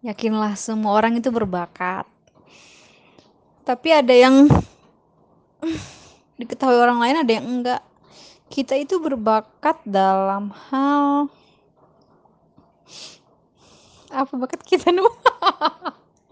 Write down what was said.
Yakinlah semua orang itu berbakat. Tapi ada yang diketahui orang lain, ada yang enggak. Kita itu berbakat dalam hal apa bakat kita nih?